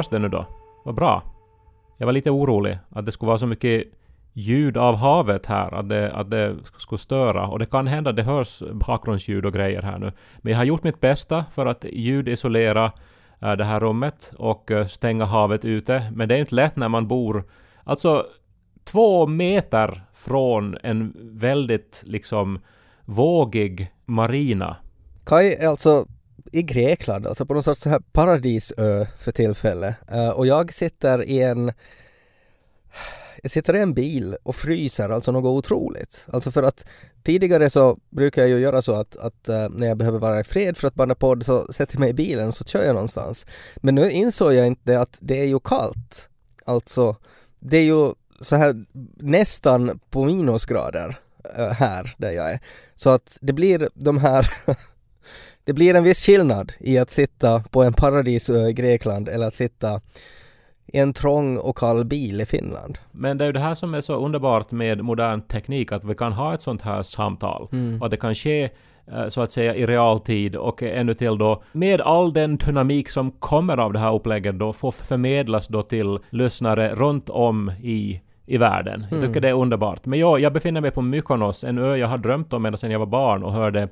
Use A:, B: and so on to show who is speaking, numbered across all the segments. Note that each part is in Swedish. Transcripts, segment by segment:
A: Hörs det nu då? Vad bra. Jag var lite orolig att det skulle vara så mycket ljud av havet här, att det, att det skulle störa. Och det kan hända att det hörs bakgrundsljud och grejer här nu. Men jag har gjort mitt bästa för att ljudisolera eh, det här rummet och eh, stänga havet ute. Men det är inte lätt när man bor alltså två meter från en väldigt liksom vågig marina.
B: Kai är alltså i Grekland, alltså på någon sorts så här paradisö för tillfället. Uh, och jag sitter i en jag sitter i en bil och fryser, alltså något otroligt. Alltså för att tidigare så brukar jag ju göra så att, att uh, när jag behöver vara i fred för att banda podd så sätter jag mig i bilen och så kör jag någonstans. Men nu insåg jag inte att det är ju kallt. Alltså, det är ju så här nästan på minusgrader uh, här där jag är. Så att det blir de här det blir en viss skillnad i att sitta på en paradisö i Grekland eller att sitta i en trång och kall bil i Finland.
A: Men det är ju det här som är så underbart med modern teknik, att vi kan ha ett sånt här samtal. Mm. Och att det kan ske eh, så att säga i realtid och ännu till då med all den dynamik som kommer av det här upplägget då får förmedlas då till lyssnare runt om i i världen. Jag tycker mm. det är underbart. Men ja, jag befinner mig på Mykonos, en ö jag har drömt om ända sedan jag var barn och hörde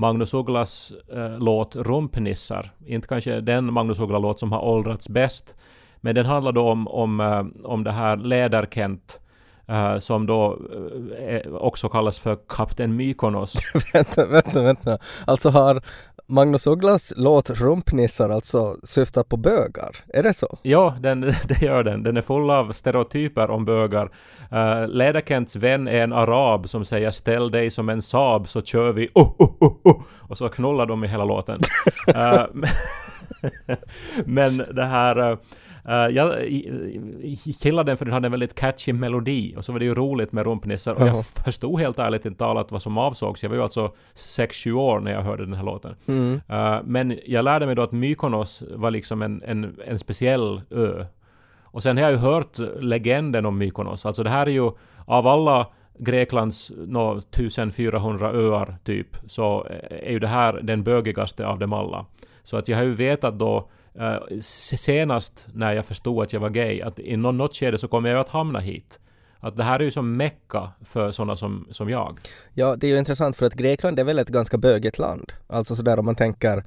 A: Magnus Ugglas eh, låt Rumpnissar. Inte kanske den Magnus Uggla-låt som har åldrats bäst, men den handlar då om, om, eh, om det här Läderkent Uh, som då uh, också kallas för Kapten Mykonos.
B: vänta, vänta, vänta. Alltså har Magnus Ugglas låt Rumpnissar alltså syftar på bögar? Är det så?
A: Ja, den, det gör den. Den är full av stereotyper om bögar. Uh, Läderkents vän är en arab som säger ”ställ dig som en Saab så kör vi oh, oh, oh, oh. och så knullar de i hela låten. uh, men det här Uh, jag gillade den för den hade en väldigt catchy melodi och så var det ju roligt med rumpnissar och jag förstod helt ärligt inte talat vad som avsågs. Jag var ju alltså 6-7 år när jag hörde den här låten. Mm. Uh, men jag lärde mig då att Mykonos var liksom en, en, en speciell ö. Och sen har jag ju hört legenden om Mykonos. Alltså det här är ju av alla Greklands no, 1400 öar typ, så är ju det här den bögigaste av dem alla. Så att jag har ju vetat då uh, senast när jag förstod att jag var gay, att i något skede så kommer jag att hamna hit. Att det här är ju som mecka för sådana som, som jag.
B: Ja, det är ju intressant för att Grekland är väl ett ganska bögigt land. Alltså sådär om man tänker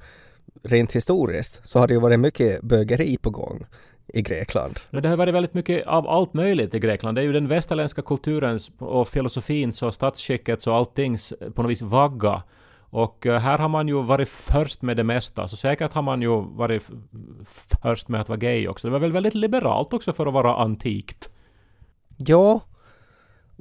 B: rent historiskt så har det ju varit mycket bögeri på gång i Grekland.
A: Det har varit väldigt mycket av allt möjligt i Grekland. Det är ju den västerländska kulturens och filosofins och statsskickets och alltings på något vis vagga och eh, här har man ju varit först med det mesta, så säkert har man ju varit först med att vara gay också. Det var väl väldigt liberalt också för att vara antikt?
B: Ja,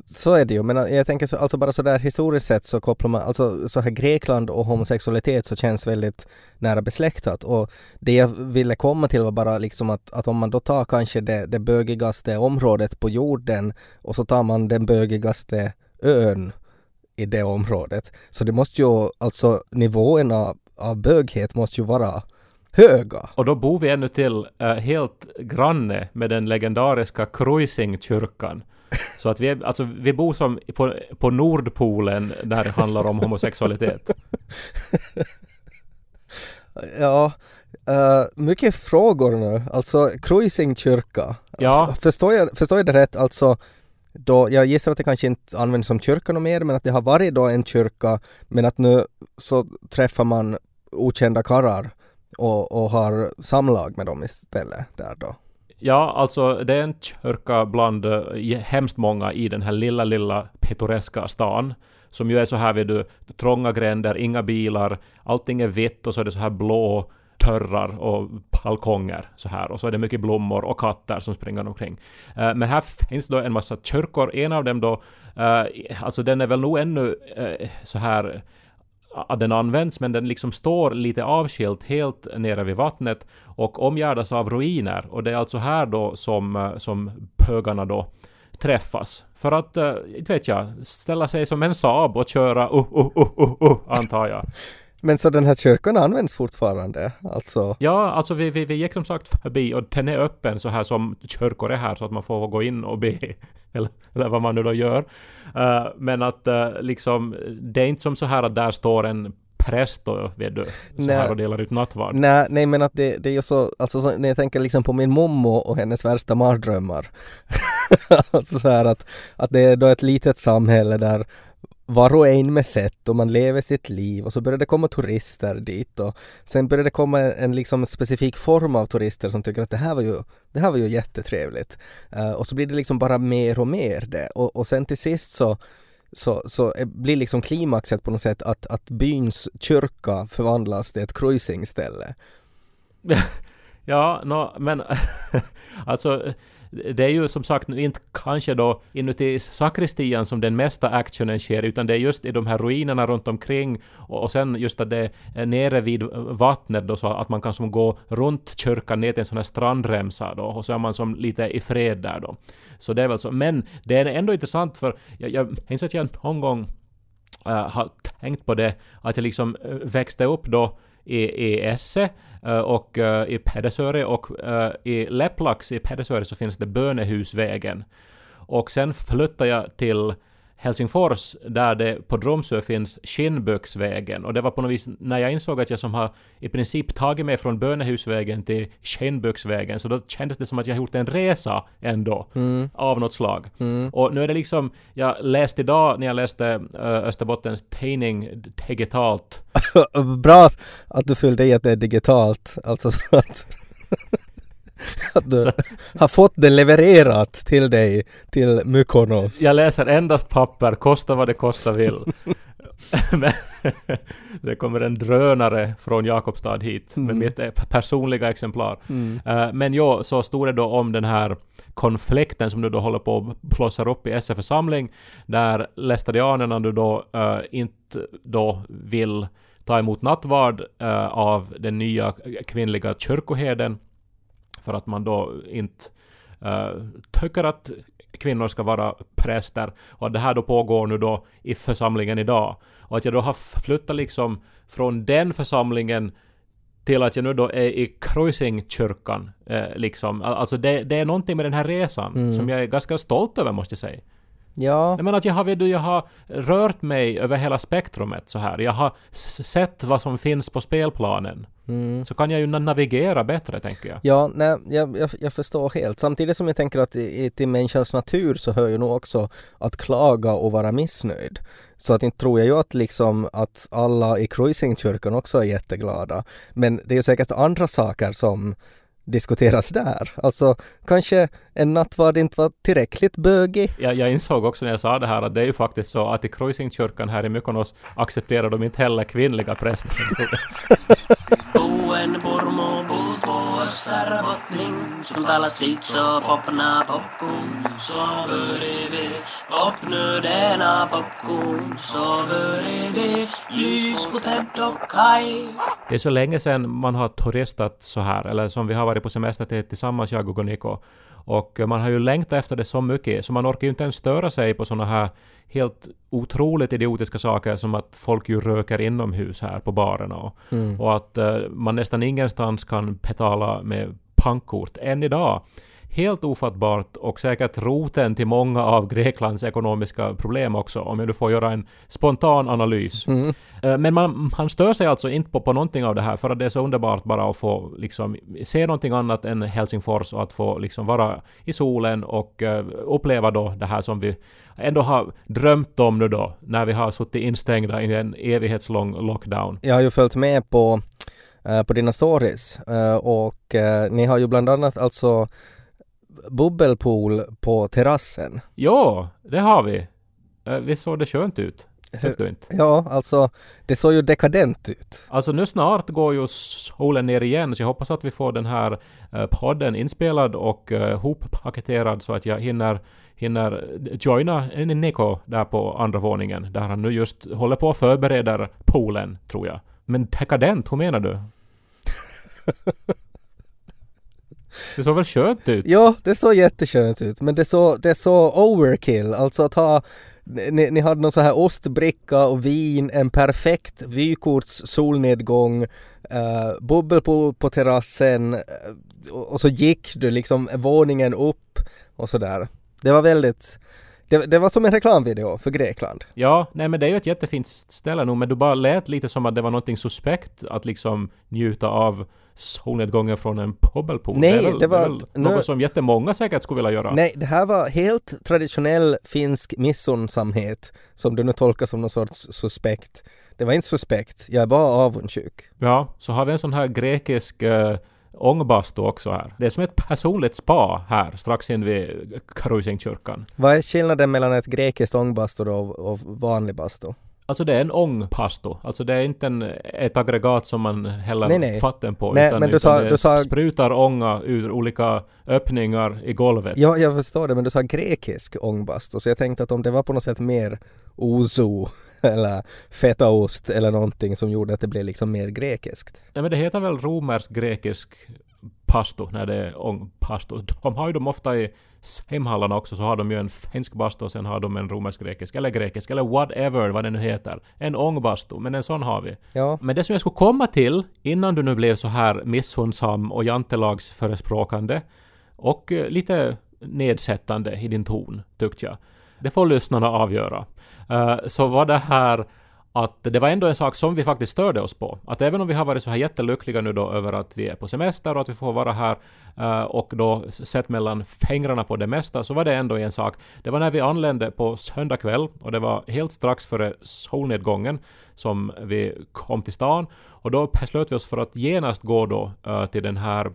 B: så är det ju, men eh, jag tänker så, alltså bara sådär historiskt sett så kopplar man, alltså så här Grekland och homosexualitet så känns väldigt nära besläktat och det jag ville komma till var bara liksom att, att om man då tar kanske det, det bögigaste området på jorden och så tar man den bögigaste ön i det området. Så det måste ju, alltså nivåerna av böghet måste ju vara höga.
A: Och då bor vi ännu till äh, helt granne med den legendariska Kruisingkyrkan. Så att vi, är, alltså, vi bor som på, på Nordpolen när det handlar om homosexualitet.
B: ja, uh, mycket frågor nu. Alltså Kruisingkyrka. Ja. Förstår jag, förstår jag det rätt? Alltså då, jag gissar att det kanske inte används som kyrka något mer, men att det har varit då en kyrka, men att nu så träffar man okända karlar och, och har samlag med dem istället där då.
A: Ja, alltså det är en kyrka bland eh, hemskt många i den här lilla, lilla pittoreska stan. Som ju är så här vid du, trånga gränder, inga bilar, allting är vitt och så är det så här blå törrar och balkonger så här och så är det mycket blommor och katter som springer omkring. Uh, men här finns då en massa kyrkor, en av dem då, uh, alltså den är väl nog ännu uh, så här att den används men den liksom står lite avskilt helt nere vid vattnet och omgärdas av ruiner och det är alltså här då som, som pögarna då träffas. För att, inte vet jag, ställa sig som en Saab och köra uh, uh, uh, uh, uh antar jag.
B: Men så den här kyrkan används fortfarande? Alltså?
A: Ja, alltså vi, vi, vi gick som sagt förbi och den är öppen så här som kyrkor är här så att man får gå in och be. Eller, eller vad man nu då gör. Uh, men att uh, liksom, det är inte som så här att där står en präst då, vet du, så
B: Nej.
A: här och delar ut nattvard.
B: Nej, nej men att det, det är ju så, alltså så, när jag tänker liksom på min mommo och hennes värsta mardrömmar. alltså så här att, att det är då ett litet samhälle där var och en med sätt och man lever sitt liv och så börjar det komma turister dit och sen börjar det komma en, en liksom specifik form av turister som tycker att det här var ju, det här var ju jättetrevligt. uh, och så blir det liksom bara mer och mer det och, och sen till sist så så, så blir liksom klimaxet på något sätt att, att byns kyrka förvandlas till ett cruisingställe.
A: Ja, no, men alltså det är ju som sagt inte kanske då inuti sakristian som den mesta actionen sker utan det är just i de här ruinerna runt omkring och, och sen just att det är nere vid vattnet då så att man kan som gå runt kyrkan ner till en sån här strandremsa då och så är man som lite i fred där då. Så det är väl så. Men det är ändå intressant för jag, jag minns att jag någon gång äh, har tänkt på det att jag liksom eh, växte upp då i, i Esse Eh, och eh, i Pedersöre och eh, i Leplax i Pedersöre så finns det Bönehusvägen. Och sen flyttade jag till Helsingfors där det på Dromsö finns Skinnböksvägen. Och det var på något vis när jag insåg att jag som har i princip tagit mig från Bönehusvägen till Skinnböksvägen så då kändes det som att jag gjort en resa ändå av något slag. Och nu är det liksom, jag läste idag när jag läste äh, Österbottens Tidning digitalt.
B: Bra att du fyllde i att det är digitalt, alltså så att, att du har fått det levererat till dig till Mykonos.
A: Jag läser endast papper, kosta vad det kosta vill. Men det kommer en drönare från Jakobstad hit med mitt eh, personliga exemplar. Eh, Men jo, så stod det då om den här konflikten som nu då håller på att blossa upp i SF församling där lästadianerna nu då eh, inte då vill ta emot nattvard eh, av den nya kvinnliga kyrkoherden för att man då inte uh, tycker att kvinnor ska vara präster och att det här då pågår nu då i församlingen idag. Och att jag då har flyttat liksom från den församlingen till att jag nu då är i Kruisingkyrkan. Eh, liksom. Al- Alltså det, det är någonting med den här resan som jag är ganska stolt över måste jag säga.
B: Ja,
A: menar att jag har, jag har rört mig över hela spektrumet så här. Jag har sett vad som finns på spelplanen. Så kan jag ju na- navigera bättre, tänker jag.
B: ja nej, jag, jag, jag förstår helt. Samtidigt som jag tänker att i, till människans natur så hör ju nog också att klaga och vara missnöjd. Så att inte tror jag ju att liksom att alla i cruisingkyrkan också är jätteglada. Men det är ju säkert andra saker som diskuteras där. Alltså kanske en nattvard inte var tillräckligt bögig.
A: Jag, jag insåg också när jag sa det här att det är ju faktiskt så att i Kruisingkyrkan här i Mykonos accepterar de inte heller kvinnliga präster.
C: bussar purmu Som talas dit så popna popcorn. Så börjar vi popnu denna popcorn. Så börjar vi lys på Ted och Kai
A: Det är så länge sedan man har turistat så här, eller som vi har varit på semester till tillsammans, jag och Niko. Och man har ju längtat efter det så mycket, så man orkar ju inte ens störa sig på såna här helt otroligt idiotiska saker som att folk ju röker inomhus här på barerna och, och att eh, man nästan ingenstans kan betala med pankkort än idag. Helt ofattbart och säkert roten till många av Greklands ekonomiska problem också, om jag nu får göra en spontan analys. Eh, Men man, man stör sig alltså inte på, på någonting av det här för att det är så underbart bara att få liksom se någonting annat än Helsingfors och att få liksom vara i solen och eh, uppleva då det här som vi ändå har drömt om nu då när vi har suttit instängda i en evighetslång lockdown.
B: Jag har ju följt med på, eh, på dina stories och ni har ju bland annat alltså bubbelpool på terrassen.
A: Ja, det har vi. Eh, Visst såg det skönt ut? Tyckte du inte?
B: Ja, alltså det såg ju dekadent ut.
A: Alltså nu snart går ju solen ner igen så jag hoppas att vi får den här eh, podden inspelad och uh, hoppaketerad så att jag hinner, hinner joina Nico där på andra våningen där han nu just håller på och förbereder poolen, tror jag. Men dekadent, hur menar du? Det såg väl skönt ut?
B: Ja, det såg jätteskönt ut men det såg det såg overkill, alltså att ha ni, ni hade någon så här ostbricka och vin, en perfekt vykorts solnedgång, uh, eh, bubbelpool på terrassen uh, och så gick du liksom våningen upp och sådär. Det var väldigt det, det var som en reklamvideo för Grekland.
A: Ja, nej men det är ju ett jättefint ställe nu men du bara lät lite som att det var någonting suspekt att liksom njuta av solnedgången från en bubbelpool.
B: Nej,
A: det, väl,
B: det var-
A: det väl
B: nu-
A: något som jättemånga säkert skulle vilja göra.
B: Nej, det här var helt traditionell finsk missunnsamhet som du nu tolkar som någon sorts suspekt. Det var inte suspekt, jag är bara avundsjuk.
A: Ja, så har vi en sån här grekisk äh, ångbastu också här. Det är som ett personligt spa här strax in vid
B: Vad är skillnaden mellan ett grekiskt ångbastu och, och vanlig bastu?
A: Alltså det är en ångpastu. Alltså det är inte en, ett aggregat som man häller
B: Nej, nej.
A: vatten på.
B: Nej,
A: utan,
B: men du
A: utan
B: sa-
A: det
B: du sa-
A: sprutar ånga ur olika öppningar i golvet.
B: Ja, jag förstår det, men du sa grekisk ångbastu, så jag tänkte att om det var på något sätt mer ouzo eller fetaost eller någonting som gjorde att det blev liksom mer grekiskt.
A: Nej, men det heter väl romersk-grekisk pastu när det är ångpastu. De har ju dem ofta i simhallarna också så har de ju en finsk bastu och sen har de en romersk-grekisk eller grekisk eller whatever vad det nu heter. En ångbastu, men en sån har vi.
B: Ja,
A: Men det som jag skulle komma till innan du nu blev så här missunnsam och jantelagsförespråkande och eh, lite nedsättande i din ton, tyckte jag. Det får lyssnarna avgöra. Eh, Så var det här att det var ändå en sak som vi faktiskt störde oss på. Att även om vi har varit så här jättelyckliga nu då över att vi är på semester och att vi får vara här eh, och då sett mellan fingrarna på det mesta så var det ändå en sak. Det var när vi anlände på söndag kväll och det var helt strax före solnedgången som vi kom till stan och då beslöt vi oss för att genast gå då eh, till den här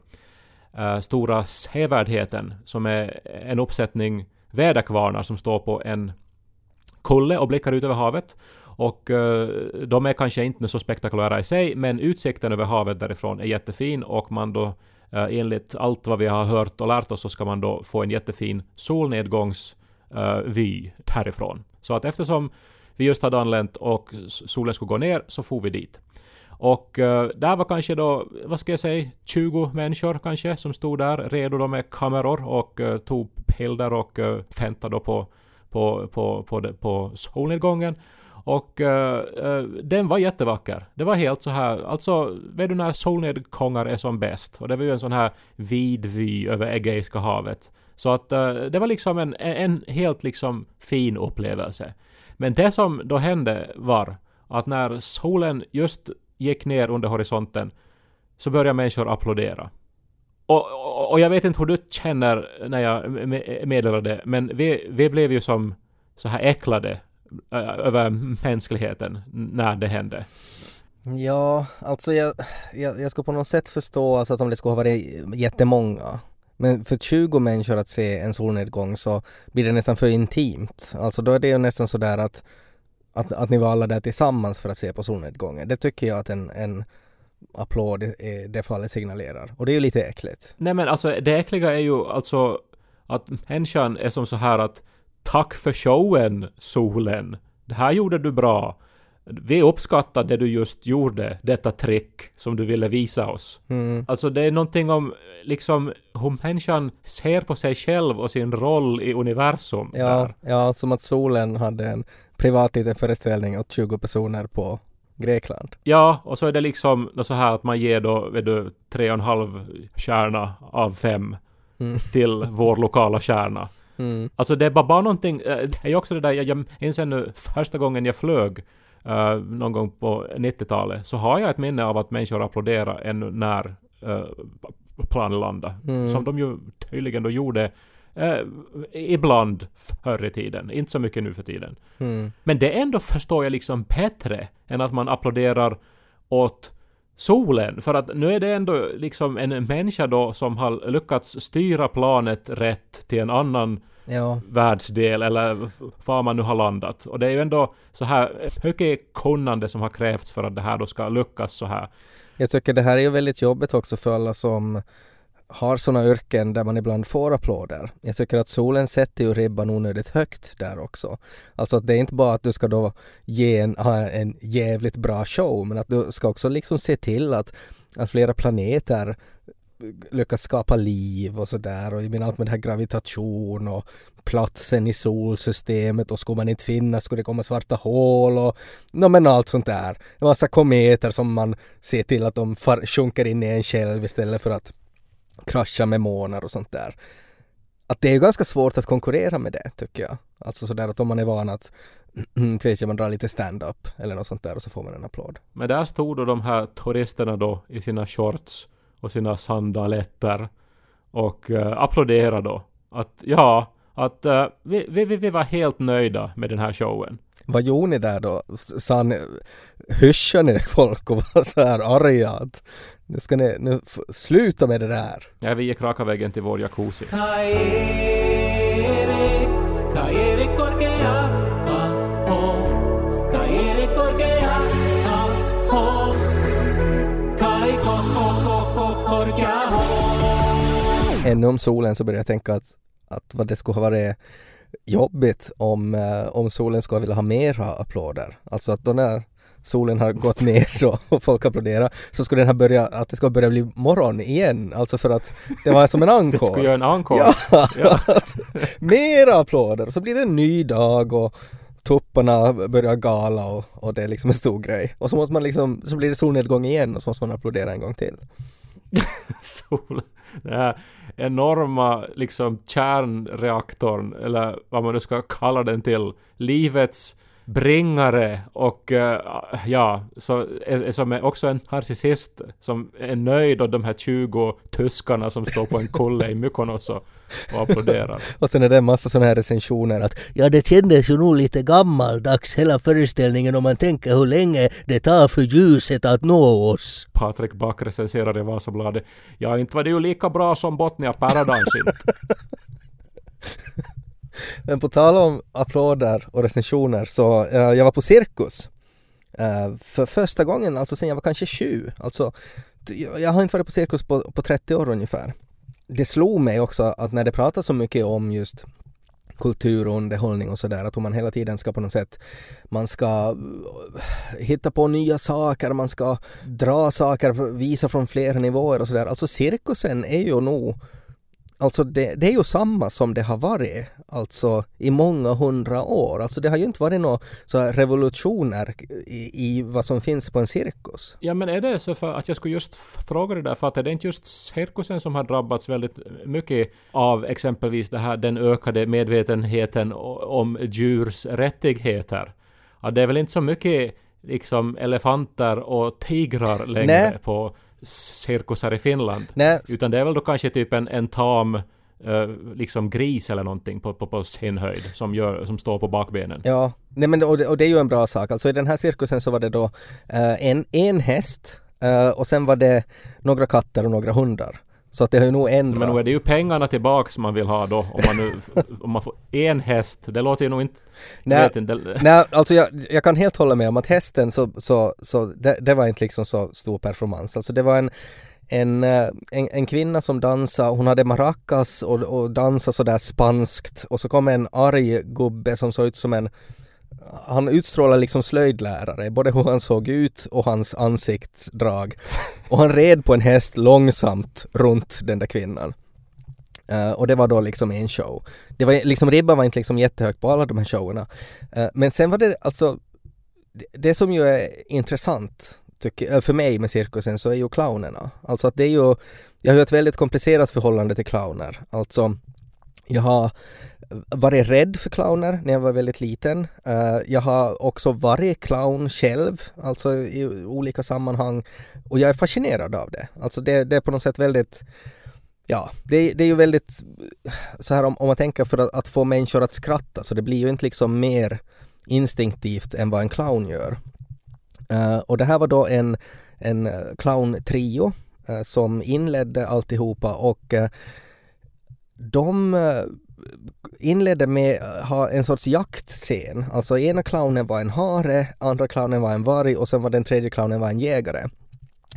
A: eh, stora sevärdheten som är en uppsättning väderkvarnar som står på en kulle och blickar ut över havet. Och eh, de är kanske inte så spektakulära i sig, men utsikten över havet därifrån är jättefin och man då eh, enligt allt vad vi har hört och lärt oss så ska man då få en jättefin solnedgångsvy eh, härifrån. Så att eftersom vi just hade anlänt och solen skulle gå ner så for vi dit. Och uh, där var kanske då, vad ska jag säga, 20 människor kanske som stod där redo då med kameror och uh, tog bilder och uh, väntade då på, på, på, på, på solnedgången. Och uh, den var jättevacker. Det var helt så här, alltså vet du när solnedgångar är som bäst? Och det var ju en sån här vid vy över Egeiska havet. Så att uh, det var liksom en, en helt liksom fin upplevelse. Men det som då hände var att när solen just gick ner under horisonten så började människor applådera. Och, och, och jag vet inte hur du känner när jag meddelar meddelade det, men vi, vi blev ju som så här äcklade över mänskligheten när det hände.
B: Ja, alltså jag, jag, jag ska på något sätt förstå alltså att om det skulle ha varit jättemånga. Men för 20 människor att se en solnedgång så blir det nästan för intimt. Alltså då är det ju nästan sådär att, att, att ni var alla där tillsammans för att se på solnedgången. Det tycker jag att en, en applåd i det fallet signalerar. Och det är ju lite äckligt.
A: Nej men alltså det äckliga är ju alltså att människan är som så här att Tack för showen, solen. Det här gjorde du bra. Vi uppskattar det du just gjorde, detta trick som du ville visa oss.
B: Mm.
A: Alltså det är någonting om liksom hur människan ser på sig själv och sin roll i universum.
B: Ja,
A: där.
B: ja, som att solen hade en privat liten föreställning åt 20 personer på Grekland.
A: ja, och så är det liksom så här att man ger då, vet du, tre och en halv kärna av fem
B: Mm.
A: till vår lokala kärna.
B: Mm.
A: Alltså det är bara, någonting, eh, det är också det där, jag, jag inser nu första gången jag flög eh, någon gång på 90-talet så har jag ett minne av att människor applåderar ännu när uh, planen landade.
B: Mm.
A: Som de ju tydligen då gjorde eh, ibland förr i tiden, inte så mycket nu för tiden.
B: Mm.
A: Men det ändå förstår jag liksom bättre än att man applåderar åt solen. För att nu är det ändå liksom en människa då som har lyckats styra planet rätt till en annan
B: Ja,
A: världsdel eller var man nu har landat. Och det är ju ändå så här mycket kunnande som har krävts för att det här då ska lyckas så här.
B: Jag tycker det här är ju väldigt jobbigt också för alla som har sådana yrken där man ibland får applåder. Jag tycker att solen sätter ju ribban onödigt högt där också. Alltså att det är inte bara att du ska då ge en, ha en jävligt bra show men att du ska också liksom se till att, att flera planeter lyckas skapa liv och sådär och jag menar allt med det här gravitation och platsen i solsystemet och skulle man inte finnas skulle det komma svarta hål och no, men allt sånt där. En massa kometer som man ser till att de far, sjunker in i en själv istället för att krascha med månar och sånt där. Att det är ju ganska svårt att konkurrera med det tycker jag. Alltså sådär att om man är van att jag, man drar lite stand-up eller något sånt där och så får man en applåd.
A: Men där stod då de här turisterna då i sina shorts och sina sandaletter och uh, applåderade då. Att ja, att uh, vi, vi, vi var helt nöjda med den här showen.
B: Vad gjorde ni där då? Sa ni, hyschade ni folk och var så här arga att nu ska ni, nu sluta med det där.
A: Ja, vi gick raka vägen till vår jacuzzi.
B: Ännu om solen så börjar jag tänka att, att vad det skulle ha varit jobbigt om, eh, om solen skulle vilja ha mera applåder. Alltså att då när solen har gått ner då och folk applåderar så skulle den här börja, att det ska börja bli morgon igen. Alltså för att det var som en encore.
A: skulle göra en encore.
B: Ja,
A: Ja.
B: att mera applåder. Så blir det en ny dag och tupparna börjar gala och, och det är liksom en stor grej. Och så måste man liksom, så blir det solnedgång igen och så måste man applådera en gång till.
A: sol. Den här enorma liksom kärnreaktorn, eller vad man nu ska kalla den till, livets bringare och eh, ja, så, som är också en narcissist som är nöjd av de här 20 tyskarna som står på en kulle i Mykonos och, och applåderar.
B: Och sen är det en massa sådana här recensioner att
D: Ja, det kändes ju nog lite gammaldags hela föreställningen om man tänker hur länge det tar för ljuset att nå oss.
A: Patrik Back recenserar i Vasabladet. Ja, inte var det ju lika bra som Botnia Paradise inte.
B: Men på tal om applåder och recensioner så eh, jag var på cirkus eh, för första gången, alltså sen jag var kanske sju. Alltså, jag har inte varit på cirkus på, på 30 år ungefär. Det slog mig också att när det pratas så mycket om just kultur och underhållning och sådär, att om man hela tiden ska på något sätt, man ska eh, hitta på nya saker, man ska dra saker, visa från flera nivåer och sådär. Alltså cirkusen är ju nog Alltså det, det är ju samma som det har varit alltså i många hundra år. Alltså det har ju inte varit några så revolutioner i, i vad som finns på en cirkus.
A: Ja men är det så för att jag skulle just fråga det där för att är det inte just cirkusen som har drabbats väldigt mycket av exempelvis det här den ökade medvetenheten om djurs rättigheter? Ja, det är väl inte så mycket liksom elefanter och tigrar längre
B: Nej.
A: på cirkusar i Finland.
B: Nej,
A: Utan det är väl då kanske typ en, en tam eh, liksom gris eller någonting på, på, på sin höjd som, gör, som står på bakbenen.
B: ja, nej men och det, och det är ju en bra sak. Alltså i den här cirkusen så var det då eh, en, en häst eh, och sen var det några katter och några hundar. Så att det har ju nog ändrat.
A: Men nu är det ju pengarna tillbaks man vill ha då om man nu om man får en häst. Det låter ju nog inte...
B: Nej.
A: Inte.
B: Nej, alltså jag, jag kan helt hålla med om att hästen så, så, så det, det var inte liksom så stor performance. Alltså det var en, en, eh, en, en kvinna som dansade, hon hade maracas och, och dansade sådär spanskt och så kom en arg gubbe som såg ut som en han utstrålade liksom slöjdlärare, både hur han såg ut och hans ansiktsdrag. Och han red på en häst långsamt runt den där kvinnan. Uh, och det var då liksom en show. Det var liksom, ribban var inte liksom jättehögt på alla de här showerna. Uh, men sen var det alltså, det, det som ju är intressant tycker, eh, för mig med cirkusen så är ju clownerna. Alltså att det är ju, jag har ju ett väldigt komplicerat förhållande till clowner. Alltså, jag har varit rädd för clowner när jag var väldigt liten. Eh, jag har också varit clown själv, alltså i olika sammanhang. Och jag är fascinerad av det. Alltså det, det är på något sätt väldigt Ja, det, det är ju väldigt eh, så här om, om man tänker för att, att få människor att skratta så det blir ju inte liksom mer instinktivt än vad en clown gör. Uh, och det här var då en, en clown-trio som inledde alltihopa och uh, de eh, inledde med att ha en sorts jaktscen. Alltså ena clownen var en hare, andra clownen var en varg och sen var den tredje clownen var en jägare.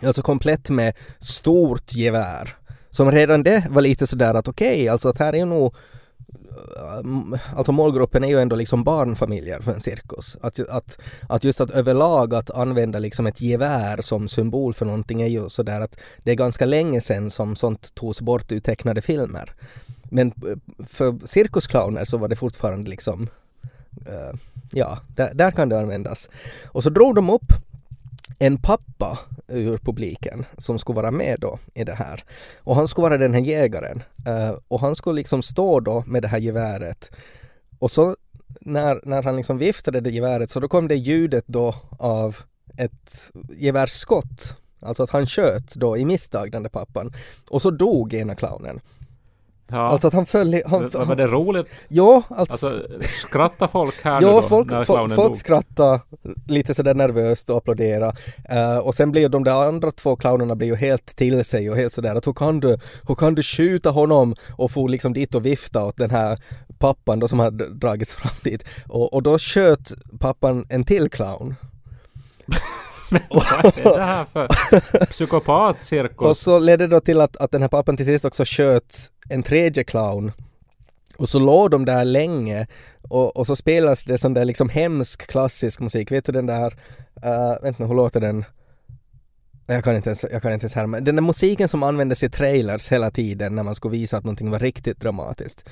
B: Alltså komplett med stort gevär. Som redan det var lite sådär att okej, alltså att här är ju nog eh, Alltså målgruppen är ju ändå liksom barnfamiljer för en cirkus. Att, att, att just att överlag att använda liksom ett gevär som symbol för någonting är ju sådär att det är ganska länge sedan som sånt togs bort ur tecknade filmer. Men eh, för cirkusclowner så var det fortfarande liksom, uh, ja, där, där kan det användas. Och så drog de upp en pappa ur publiken som skulle vara med då i det här. Och han skulle vara den här jägaren. Uh, och han skulle liksom stå då med det här geväret. Och så när, när han liksom viftade det geväret så då kom det ljudet då av ett gevärsskott. Alltså att han sköt då i misstag den där pappan. Och så dog ena clownen.
A: Ja.
B: Alltså att han föll i... Han,
A: var, det roligt?
B: Ja, alltså...
A: Alltså, skrattar folk här nu
B: Ja,
A: då,
B: folk,
A: när
B: folk, folk skrattade lite sådär nervöst och applåderade. Eh, och sen blev de där andra två clownerna blev ju helt till sig och helt sådär att hur kan du, hur kan du skjuta honom och få liksom dit och vifta åt den här pappan då som hade dragits fram dit. Och, och då sköt pappan en till clown.
A: Vad är det här för
B: Och
A: psykopatcirkus?
B: så ledde det då till att, att den här pappan till sist också sköt en tredje clown. Och så låg de där länge och, och så spelas det sån där liksom hemsk klassisk musik. Vet du den där, uh, vänta nu, hur låter den? Jag kan inte ens, jag kan inte ens härma. Den där musiken som användes i trailers hela tiden när man skulle visa att någonting var riktigt dramatiskt.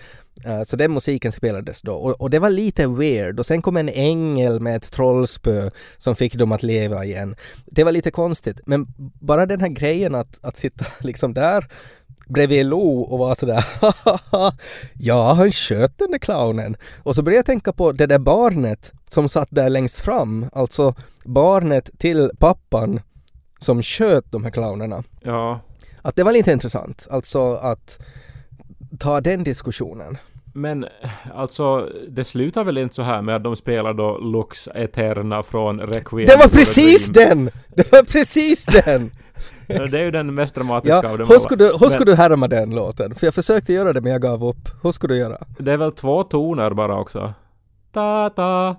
B: Uh, så den musiken spelades då och, och det var lite weird och sen kom en ängel med ett trollspö som fick dem att leva igen. Det var lite konstigt men bara den här grejen att, att sitta liksom där bredvid Lo och vara sådär ja han sköt den där clownen. Och så började jag tänka på det där barnet som satt där längst fram, alltså barnet till pappan som sköt de här clownerna.
A: Ja,
B: Att det var lite intressant, alltså att ta den diskussionen.
A: men alltså det slutar väl inte så här med att de spelar då Lux Eterna från Requiem?
B: Det var precis den! Det var precis den!
A: Det är ju den mest dramatiska
B: Ja,
A: av dem
B: hur skulle, hur skulle du härma den låten? För jag försökte göra det men jag gav upp. Hur skulle du göra?
A: Det är väl två toner bara också? Ta ta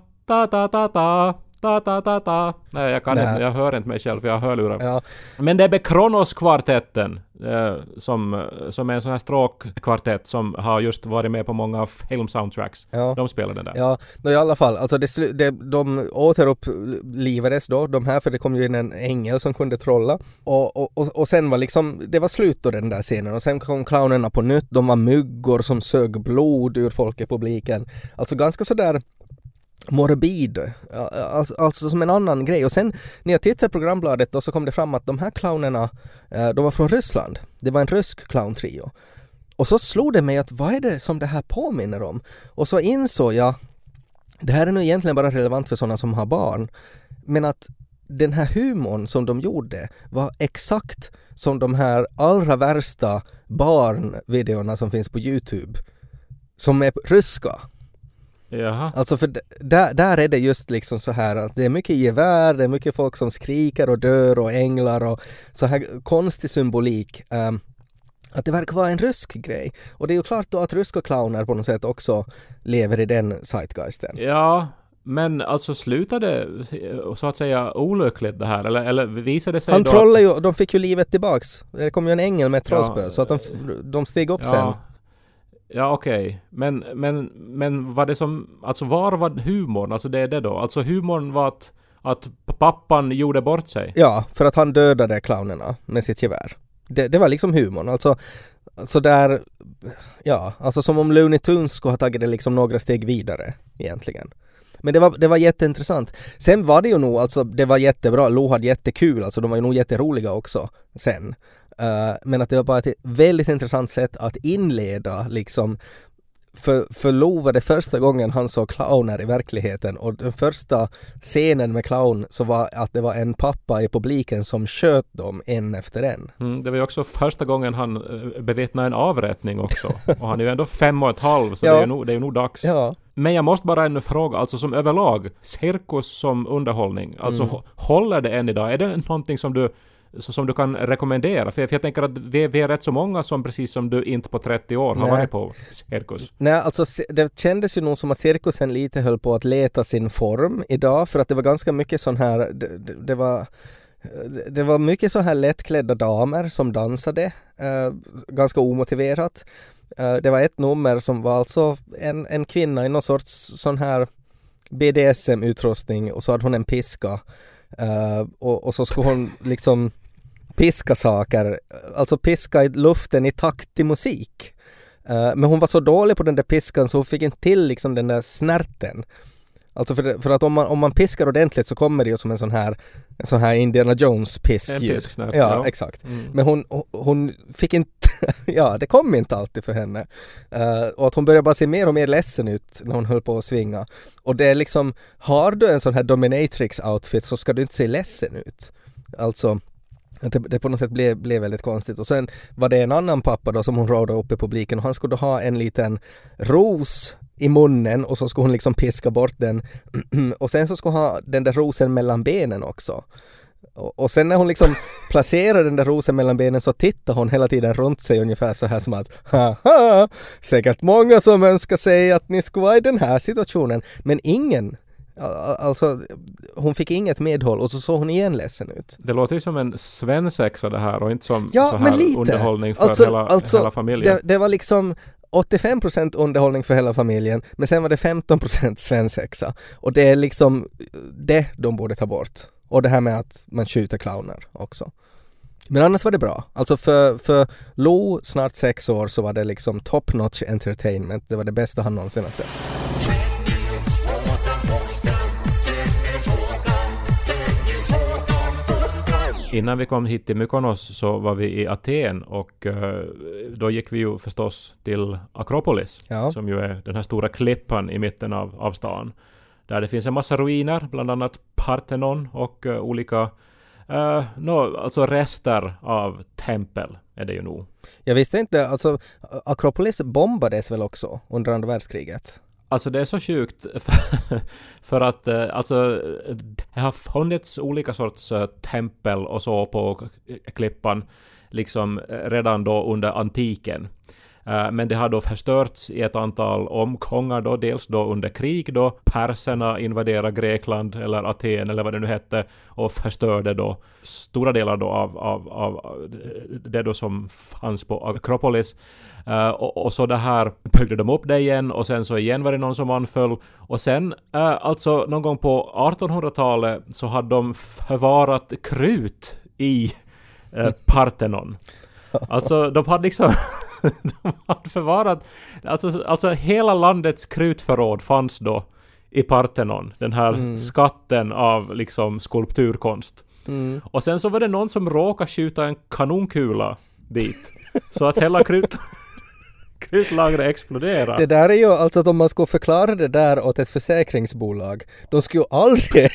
A: Ta, ta, ta, ta. Nej, jag kan
B: Nä.
A: inte, jag hör inte mig själv jag har hörlurar.
B: Ja.
A: Men det är Bekronos-kvartetten eh, som, som är en sån här stråkkvartett som har just varit med på många filmsoundtracks.
B: Ja.
A: De spelar den där.
B: Ja, no, i alla fall, alltså det, det, de återupplivades då, de här, för det kom ju in en ängel som kunde trolla. Och, och, och, och sen var liksom, det var slut då den där scenen och sen kom clownerna på nytt, de var myggor som sög blod ur folk i publiken. Alltså ganska sådär morbid, eh, alltså, alltså som en annan grej. Och sen när jag tittade på programbladet då så kom det fram att de här clownerna, eh, de var från Ryssland. Det var en rysk clowntrio. Och så slog det mig att vad är det som det här påminner om? Och så insåg jag, det här är nog egentligen bara relevant för sådana som har barn, men att den här humorn som de gjorde var exakt som de här allra värsta barnvideorna som finns på Youtube. Som är ryska.
A: Jaha.
B: Alltså för där, där är det just liksom så här att det är mycket gevär, det är mycket folk som skriker och dör och änglar och så här konstig symbolik. ehm, att det verkar vara en rysk grej. Och det är ju klart då att ryska clowner på något sätt också lever i den zeitgeisten.
A: Ja, men alltså slutade det så att säga olyckligt det här? Eller, eller visade sig
B: Han trollade ju, de fick ju livet tillbaks. Det kom ju en ängel med ett trollspö
A: Ja,
B: så att de, de steg upp sen.
A: Ja, okej, okej. Men, men, men var det som... Alltså var var humorn? Alltså det är det då? Alltså humorn var att, att pappan gjorde bort sig?
B: Ja, för att han dödade clownerna med sitt gevär. Det, det var liksom humorn. Alltså, sådär, ja, alltså som om Looney Tunes skulle ha tagit det liksom några steg vidare egentligen. Men det var, det var jätteintressant. Sen var det ju nog, alltså det var jättebra, Lo hade jättekul, alltså de var ju nog jätteroliga också sen. Eh, men att det var bara ett väldigt intressant sätt att inleda liksom för, för Lo var det första gången han såg clowner i verkligheten och den första scenen med clown så var att det var en pappa i publiken som sköt dem en efter en.
A: Mm, det var ju också första gången han eh, bevittnade en avrättning också. Och han är ju ändå fem och ett halv så
B: Ja.
A: det, är ju nog, det är ju nog dags.
B: Ja,
A: Men jag måste bara ännu fråga, alltså som överlag, cirkus som underhållning, alltså
B: Mm.
A: hå- håller det än idag? Är det någonting som du som du kan rekommendera? För jag, för jag tänker att vi, vi är rätt så många som precis som du inte på 30 år har
B: Nej.
A: varit på cirkus.
B: Nej, alltså det kändes ju nog som att cirkusen lite höll på att leta sin form idag för att det var ganska mycket sån här, det, det, det var det- var mycket så här lättklädda damer som dansade, eh, ganska omotiverat. Eh, det var ett nummer som var alltså en, en kvinna i någon sorts sån här BDSM-utrustning och så hade hon en piska eh, och, och så skulle hon liksom piska saker, alltså piska i luften i takt till musik. Eh, men hon var så dålig på den där piskan så hon fick inte till liksom den där snärten. Alltså för, det, för att om man, om man piskar ordentligt så kommer det ju som en sån här, en sån här Indiana Jones pisk
A: En pisksnärt,
B: Ja,
A: ja.
B: exakt.
A: Mm.
B: Men hon, hon fick inte ja, det kom inte alltid för henne. Eh, och att hon började bara se mer och mer ledsen ut när hon höll på att svinga. Och det är liksom, har du en sån här dominatrix-outfit så ska du inte se ledsen ut. Alltså, det, det på något sätt blev, blev väldigt konstigt. Och sen var det en annan pappa då som hon rådde upp i publiken och han skulle då ha en liten ros i munnen och så skulle hon liksom piska bort den. och sen så skulle hon ha den där rosen mellan benen också. Och, och sen när hon liksom placerar den där rosen mellan benen så tittar hon hela tiden runt sig ungefär så här som att haha, säkert många som önskar sig att ni skulle vara i den här situationen. Men ingen Alltså, hon fick inget medhåll och så såg hon igen ledsen ut.
A: Det låter ju som en svensexa det här och inte som
B: Ja,
A: så
B: men
A: här
B: lite.
A: underhållning för
B: Alltså-
A: hela,
B: alltså,
A: hela familjen.
B: Det, det var liksom 85% underhållning för hela familjen men sen var det 15% svensexa. Och det är liksom det de borde ta bort. Och det här med att man skjuter clowner också. Men annars var det bra. Alltså för, för Lo, snart sex år, så var det liksom top notch entertainment. Det var det bästa han någonsin har sett.
A: Innan vi kom hit till Mykonos så var vi i Aten och eh, då gick vi ju förstås till Akropolis
B: Ja.
A: som ju är den här stora klippan i mitten av, av stan. Där det finns en massa ruiner, bland annat Parthenon och eh, olika uh, no, alltså rester av tempel är det ju nog.
B: Jag visste inte, alltså Akropolis bombades väl också under andra världskriget?
A: Alltså det är så sjukt för, för att eh, alltså det har funnits olika sorts eh, tempel och så på klippan liksom eh, redan då under antiken. Eh, Men det har då förstörts i ett antal omgångar då, dels då under krig då perserna invaderade Grekland eller Aten eller vad det nu hette och förstörde då stora delar då av, av, av det då som fanns på Akropolis. Eh, och, och så det här byggde de upp det igen och sen så igen var det någon som anföll och sen eh, alltså någon gång på 1800-talet så hade de förvarat krut i eh, Parthenon. Alltså de hade liksom de hade förvarat alltså, alltså hela landets krutförråd fanns då i Parthenon, den här skatten av liksom skulpturkonst.
B: Mm.
A: Och sen så var det någon som råkade skjuta en kanonkula dit. Så att hela krut... krutlagret exploderade.
B: Det där är ju alltså att om man skulle förklara det där åt ett försäkringsbolag, de skulle ju aldrig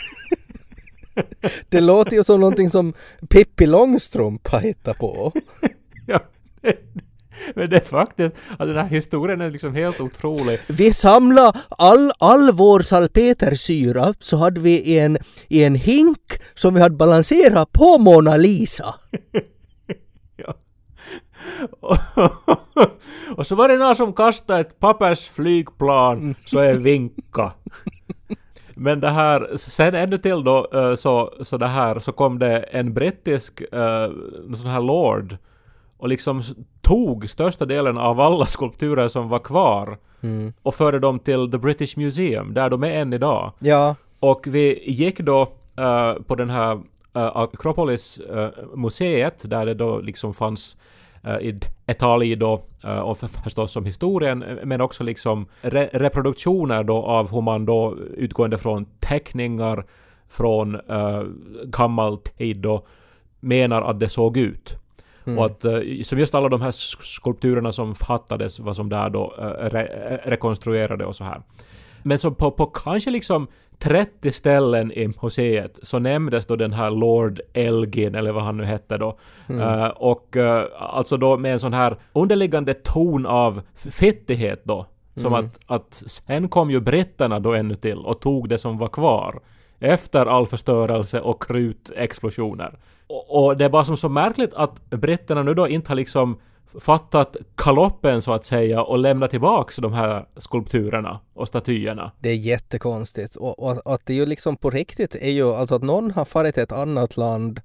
B: Det låter ju som någonting som Pippi Långstrump har hittat på.
A: Ja, men det är faktiskt... Alltså den här historien är liksom helt otrolig.
D: Vi samlade all, all vår salpetersyra så hade vi i en, i en hink som vi hade balanserat på Mona Lisa.
A: Ja. Och, så var det någon som kastade ett pappersflygplan så är vinka. Men det här, sen ännu till då eh, så, så det här så kom det en brittisk uh, sån här lord och liksom tog största delen av alla skulpturer som var kvar och förde dem till The British Museum där de är än idag.
B: Ja,
A: Och vi gick då eh, på den här uh, Akropolis eh, museet där det då liksom fanns uh, i detalj då eh, och för, förstås som historien men också liksom re, reproduktioner då av hur man då utgående från teckningar från uh, gammal tid då menar att det såg ut. Och att eh, som just alla de här sk- skulpturerna som fattades var som där då eh, re, rekonstruerade och så här. Men så på, på kanske liksom 30 ställen i museet så nämndes då den här Lord Elgin, eller vad han nu hette då. Eh, och eh, alltså då med en sån här underliggande ton av fittighet då. Som att, att sen kom ju britterna då ännu till och tog det som var kvar. Efter all förstörelse och krutexplosioner. Och, och det är bara som så märkligt att britterna nu då inte har liksom fattat kaloppen så att säga och lämnat tillbaks de här skulpturerna och statyerna.
B: det är jättekonstigt. Och, och att det ju liksom på riktigt är ju alltså att någon har farit till ett annat land,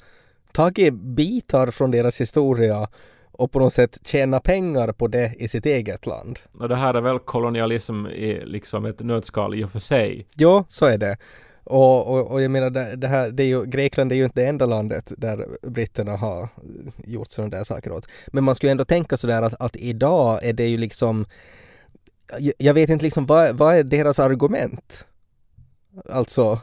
B: tagit bitar från deras historia och på något sätt tjäna pengar på det i sitt eget land.
A: Och det här är väl kolonialism i liksom ett nötskal i och för sig.
B: Ja, så är det. Och, och, och jag menar, det, det här, det är ju, Grekland är ju inte det enda landet där britterna har gjort sådana där saker åt. Men man skulle ju ändå tänka sådär att, att idag är det ju liksom jag- jag vet inte liksom vad, vad är deras argument? alltså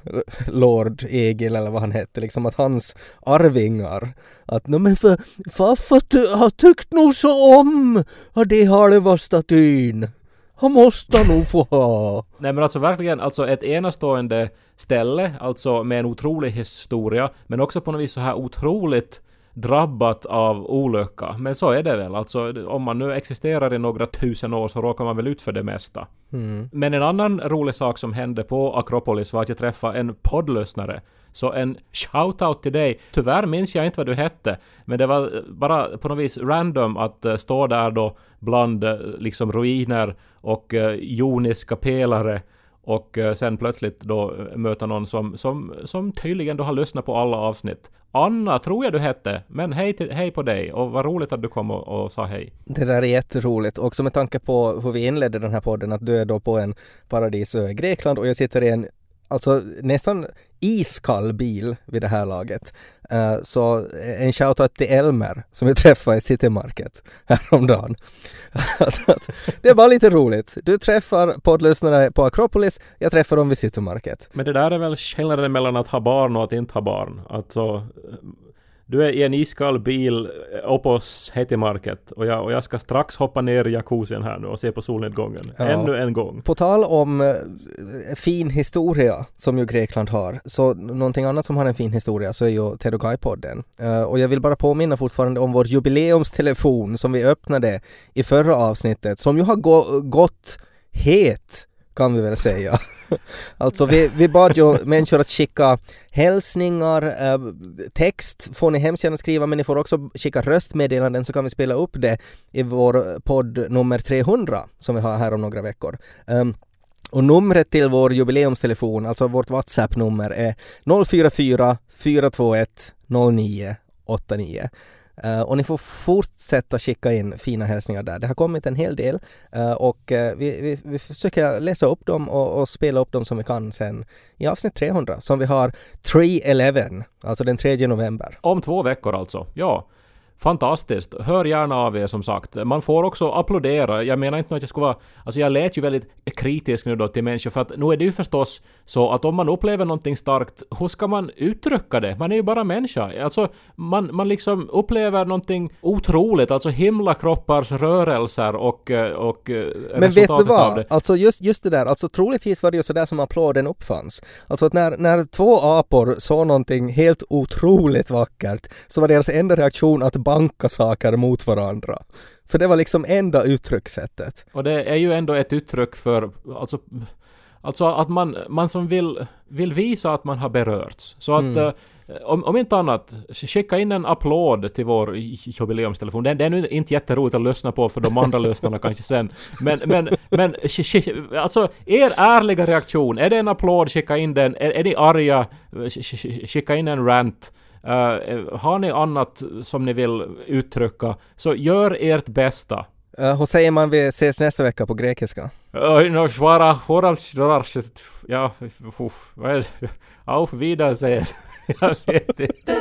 B: Lord Egil eller vad han hette, liksom att hans arvingar, att no, men för farfar har tyckt nog så om det halva statyn. Han måste nog få ha.
A: Nej men alltså verkligen, alltså ett enastående ställe, alltså med en otrolig historia, men också på något vis så här otroligt drabbat av olycka. Men så är det väl, alltså om man nu existerar i några tusen år så råkar man väl ut för det mesta. Men en annan rolig sak som hände på Akropolis var att jag träffade en poddlyssnare. Så en shout-out till dig. Tyvärr minns jag inte vad du hette, men det var eh, bara på något vis random att eh, stå där då bland eh, liksom ruiner och joniska pelare och sen plötsligt då möta någon som, som, som tydligen då har lyssnat på alla avsnitt. Anna tror jag du hette, men hej, till, hej på dig och vad roligt att du kom och, och sa hej.
B: Det där är jätteroligt. Också med tanke på hur vi inledde den här podden, att du är då på en paradisö i Grekland och jag sitter i en alltså nästan iskall bil vid det här laget. Uh, så eh, en shoutout till Elmer som vi träffade i City Market häromdagen. alltså det är bara lite roligt. Du träffar poddlyssnare på Akropolis, jag träffar dem vid City Market.
A: Men det där är väl skillnaden mellan att ha barn och att inte ha barn. Alltså, du är i en iskall bil uppe hos Market och jag, och jag ska strax hoppa ner i jacuzzin här nu och se på solnedgången.
B: Ja.
A: Ännu en gång.
B: På tal om eh, fin historia som ju Grekland har, så någonting annat som har en fin historia så är ju Tedokai-podden. Eh, och jag vill bara påminna fortfarande om vår jubileumstelefon som vi öppnade i förra avsnittet, som ju har gå- gått het kan vi väl säga. alltså vi, vi bad ju människor att skicka hälsningar, eh, text får ni hemskt gärna skriva men ni får också skicka röstmeddelanden så kan vi spela upp det i vår podd nummer 300 som vi har här om några veckor. Um, och numret till vår jubileumstelefon, alltså vårt WhatsApp-nummer är 044 421 0989. Uh, och ni får fortsätta skicka in fina hälsningar där. Det har kommit en hel del uh, och uh, vi, vi, vi försöker läsa upp dem och, och, spela upp dem som vi kan sen i avsnitt 300 som vi har 311, alltså den 3 november.
A: Om två veckor alltså. Ja. Fantastiskt. Hör gärna av er som sagt. Man får också applådera. Jag menar inte att jag skulle vara... Alltså jag lät ju väldigt kritisk nu då till människor för att nu är det ju förstås så att om man upplever någonting starkt, hur ska man uttrycka det? Man är ju bara människa. Alltså man, man liksom upplever någonting otroligt, alltså himlakroppars rörelser och, och
B: Men vet du vad? Alltså just, just det där, alltså troligtvis var det ju sådär som applåden uppfanns. Alltså att när, när två apor såg någonting helt otroligt vackert så var deras enda reaktion att banka saker mot varandra. För det var liksom enda uttryckssättet.
A: Och det är ju ändå ett uttryck för, alltså, alltså att man, man som vill, vill visa att man har berörts. Så att mm. uh, om, om inte annat, skicka in en applåd till vår jubileumstelefon. Den, den är nu inte jätteroligt att lyssna på för de andra lyssnarna kanske sen. Men, men, men alltså er ärliga reaktion, är det en applåd, skicka in den. Är, är ni arga, skicka in en rant. Uh, har ni annat som ni vill uttrycka, så gör ert bästa.
B: Uh, hur säger man vi ses nästa vecka på grekiska?
A: No, svara Ja, vad är det? Auf Wiedersehen. Jag vet inte.